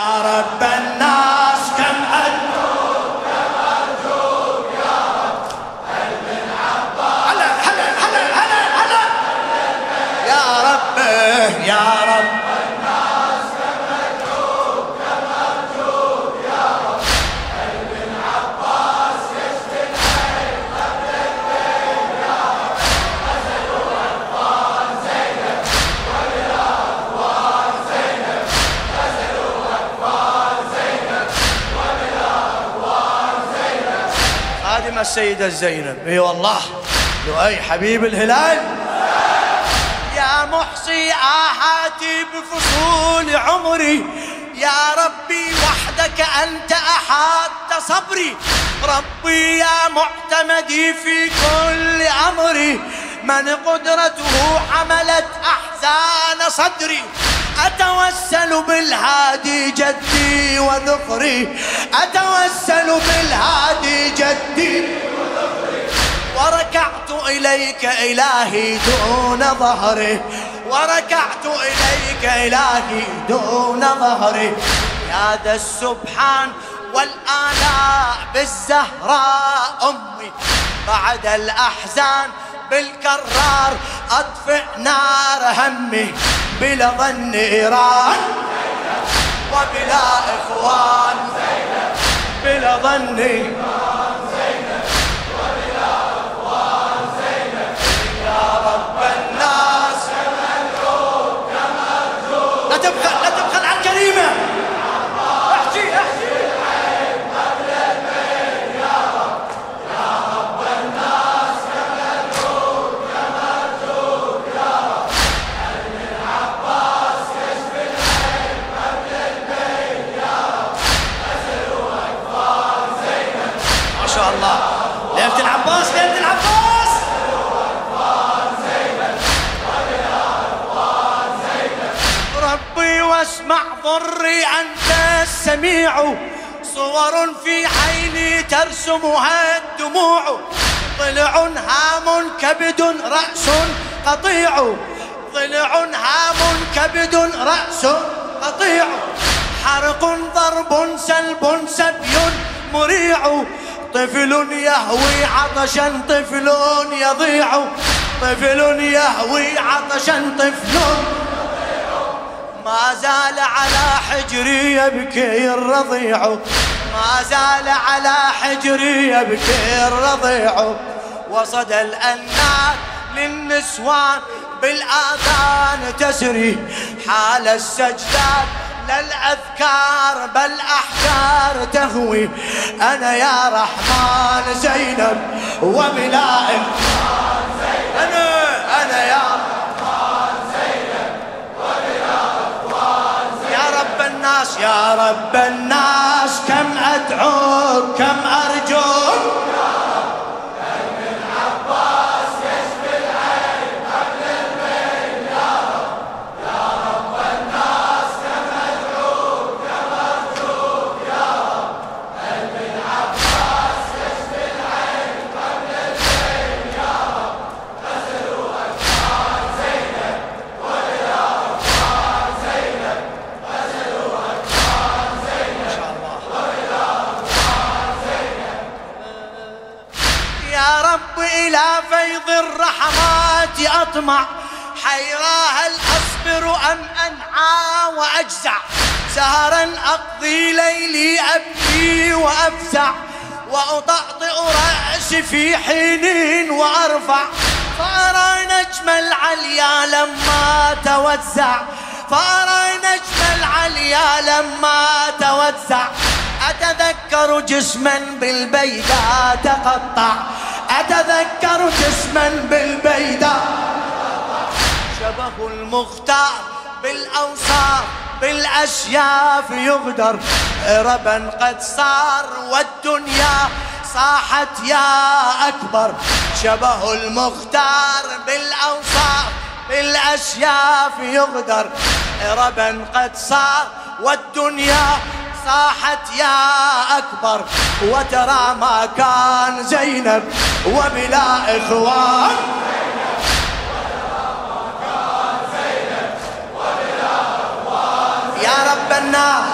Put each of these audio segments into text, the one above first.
يا السيدة زينب. إي والله. لؤي حبيب الهلال. يا محصي آحاتي بفصول عمري. يا ربي وحدك أنت أحاط صبري. ربي يا معتمدي في كل أمري. من قدرته حملت أحزان صدري. أتوسل بالهادي جدي وذخري أتوسل بالهادي جدي وركعت إليك إلهي دون ظهري. وركعت إليك إلهي دون ظهري. يا ذا السبحان والآلاء بالزهراء أمي. بعد الأحزان بالكرار أطفئ نار همي بلا نيران وبلا إخوان بلا ظن الله. ليلة العباس ليلة العباس! ربي واسمع ضري أنت السميع. صور في عيني ترسمها الدموع. ضلع هام كبد رأس قطيع ضلع هام كبد رأس قطيع حرق ضرب سلب سبي مريع. طفل يهوي عطشا طفل يضيع. طفل يهوي عطشا طفل. ما زال على حجري يبكي الرضيع. ما زال على حجري يبكي الرضيع. وصدى الأنات للنسوان بالآذان تسري. حال السجدات للأذكار بل أحجار تهوي. أنا يا رحمن زينب وبلا أنا أنا يا يا رب الناس يا رب الناس كم أدعوك كم أرجوك أطمع حيرا هل أصبر أم أنعى وأجزع؟ سهرا أقضي ليلي أبكي وأفزع وأطأطئ رأسي في حين وأرفع. فأرى نجم العليا لما توزع فأرى نجم العليا لما توزع. أتذكر جسما بالبيداء تقطع أتذكر جسما بالبيداء شبه المختار بالأوصاف بالأشياف يغدر. ربا قد صار والدنيا صاحت يا أكبر. شبه المختار بالأوصاف بالأشياف يغدر. ربا قد صار والدنيا صاحت يا أكبر وترى ما كان زينب وبلا إخوان. يا رب الناس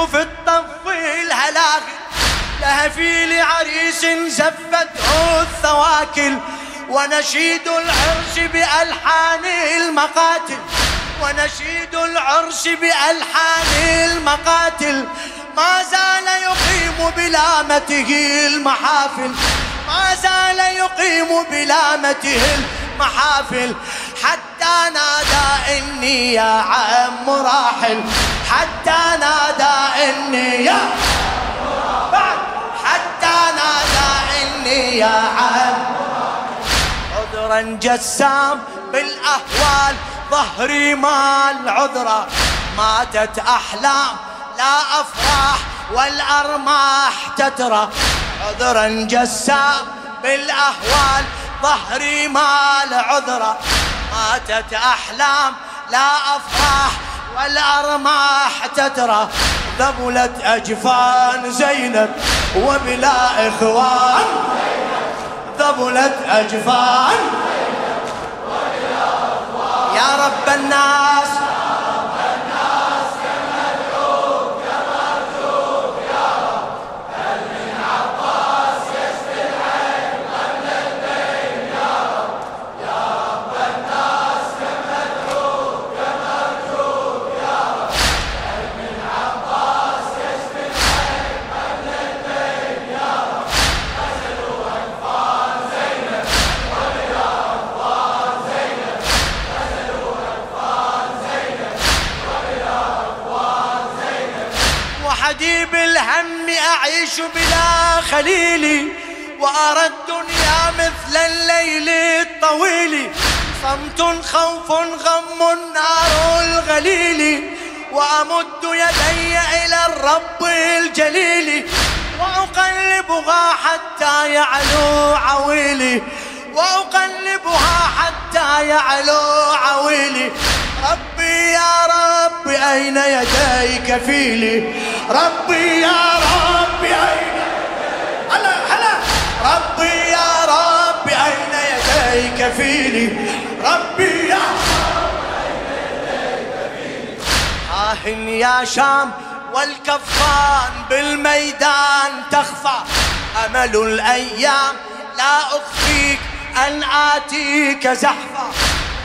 يشبغ في الطف الهلاغل لهفي لعريس زفته الثواكل ونشيد العرش بألحان المقاتل. ونشيد العرش بألحان المقاتل. ما زال يقيم بلامته المحافل. ما زال يقيم بلامته المحافل. حتى نادى إني يا عم راحل. حتى نادى إني يا بعد. حتى نادى إني يا عم عذرا جسام بالأهوال ظهري مال عذرة. ماتت أحلام لا أفراح والأرماح تترى. عذرا جسام بالأهوال ظهري مال عذرة. ماتت أحلام لا أفراح والأرماح تترى. ذبلت أجفان زينب وبلا إخوان. ذبلت أجفان يا رب الناس أعيش بلا خليلي وأرى الدنيا مثل الليل الطويل. صمت خوف غم النار الغليل. وأمد يدي إلى الرب الجليل. وأقلبها حتى يعلو عويلي. وأقلبها حتى يعلو عويلي. ربي يا ربي أين يديك فيلي؟ ربي يا ربي أين هلا هلا. ربي يا ربي أين يديك فيلي؟ ربي يا آه يا شام والكفان بالميدان تخفى. أمل الأيام لا أخفيك. أن آتيك زحفا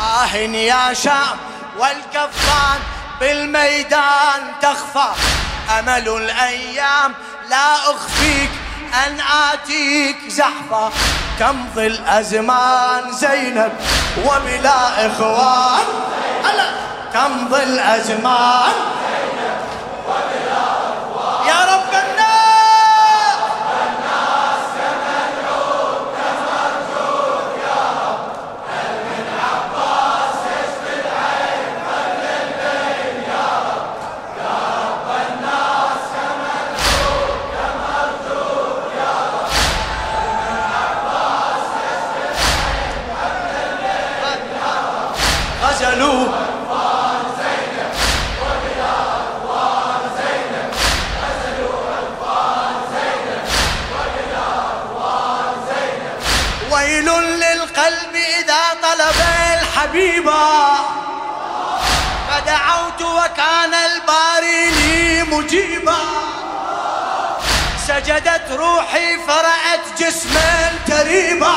آه يا شام والكفان بالميدان تخفى. أمل الأيام لا أخفيك أن آتيك زحفا تمضي الأزمان زينب وبلا إخوان. تمضي الأزمان ويل للقلب إذا طلب الحبيبا فدعوت وكان الباري لي مجيبا. سجدت روحي فرأت جسما تريبا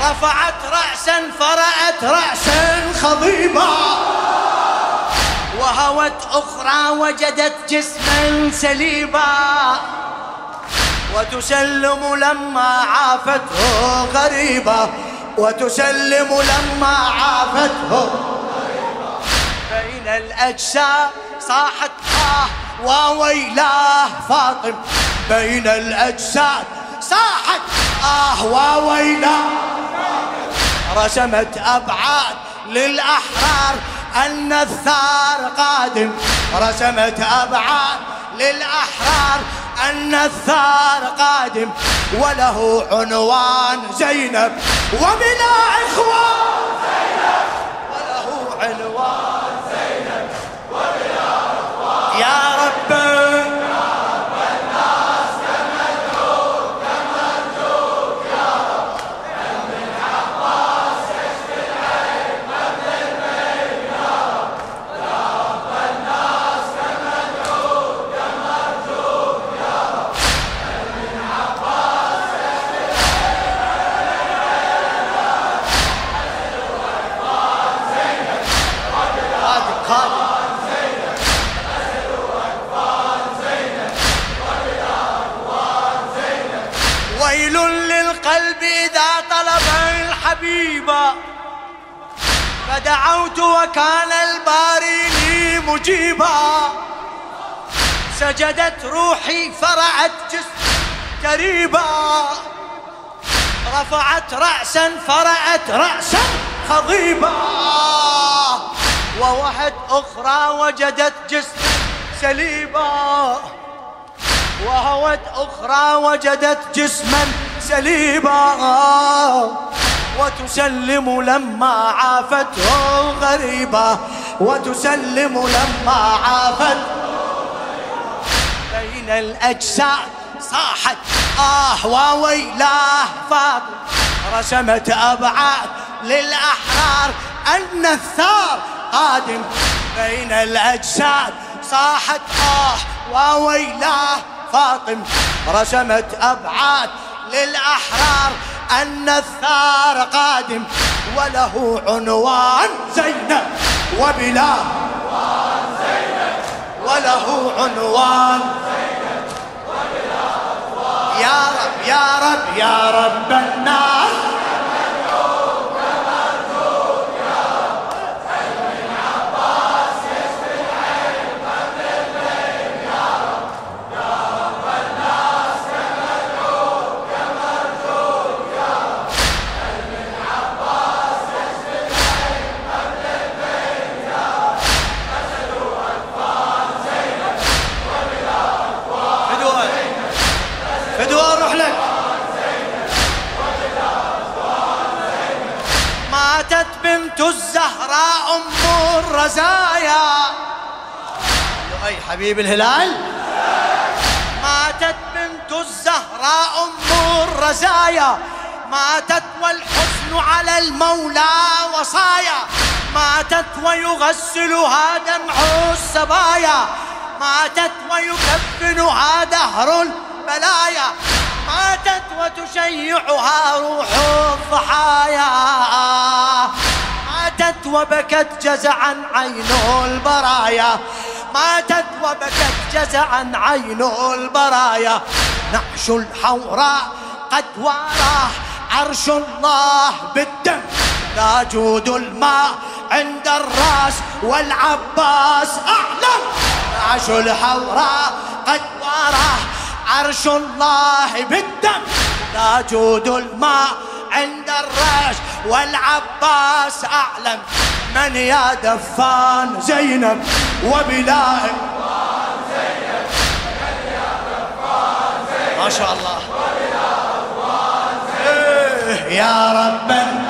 رفعت رأسا فرأت رأسا خضيبا. وهوت أخرى وجدت جسما سليبا. وتسلم لما عافته غريبة. وتسلم لما عافته بين الأجسام صاحت آه وويلاه فاطم. بين الأجساد صاحت آه وويلاه رسمت أبعاد للأحرار أن الثار قادم. رسمت أبعاد للأحرار أن الثار قادم وله عنوان زينب. وبلا إخوان زينب. وله عنوان خادم ويل للقلب إذا طلب الحبيب. فدعوت وكان الباري لي مجيبا. سجدت روحي فرعت جسم تريبا رفعت رأسا فرعت رأسا خضيبا. ووحد أخرى وجدت جسما سليبا. وهوت أخرى وجدت جسما سليبا. وتسلم لما عافته غريبة وتسلم لما عافته بين الأجساد صاحت آه وويلاه فاطم رسمت أبعاد للأحرار أن الثار قادم بين الأجساد صاحت آه وويلاه فاطم رسمت أبعاد للأحرار أن الثار قادم وله عنوان زينب وبلا وله عنوان. يا رب يا رب يا رب الناس. الرزايا أي حبيب الهلال. ماتت بنت الزهراء أم الرزايا. ماتت والحزن على المولى وصايا. ماتت ويغسلها دمع السبايا. ماتت ويكفنها دهر البلايا. ماتت وتشيعها روح الضحايا. ماتت وبكت جزعا عين البرايا. ماتت وبكت جزعا عين البرايا. نعش الحوراء قد وراه عرش الله بالدم. لا جود الماء عند الراس والعباس أعلم. نعش الحوراء قد وراه عرش الله بالدم. لا جود الماء عند الرش والعباس أعلم من يا دفان زينب وبلاه ما شاء الله. إيه، يا رب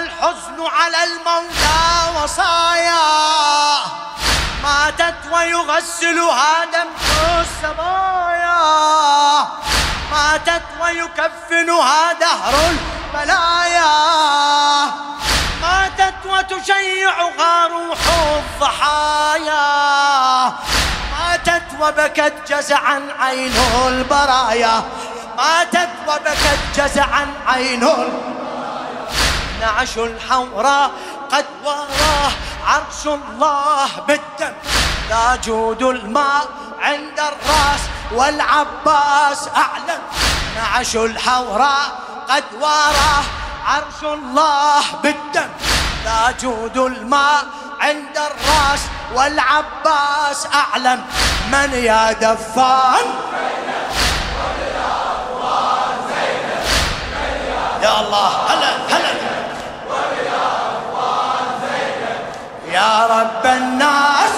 والحزن على المولى وصايا. ماتت ويغسلها دمع السبايا ماتت ويكفنها دهر البلايا. ماتت وتشيعها روح الضحايا. ماتت وبكت جزعا عين البرايا. ماتت وبكت جزعا عين نعش الحوراء قد وراه عرش الله بالدم. لا جود الماء عند الرأس والعباس أعلن نعش الحوراء قد وراه عرش الله بالدم. لا جود الماء عند الرأس والعباس أعلن من يا دفان؟ يا الله هلا هلا. يا رب الناس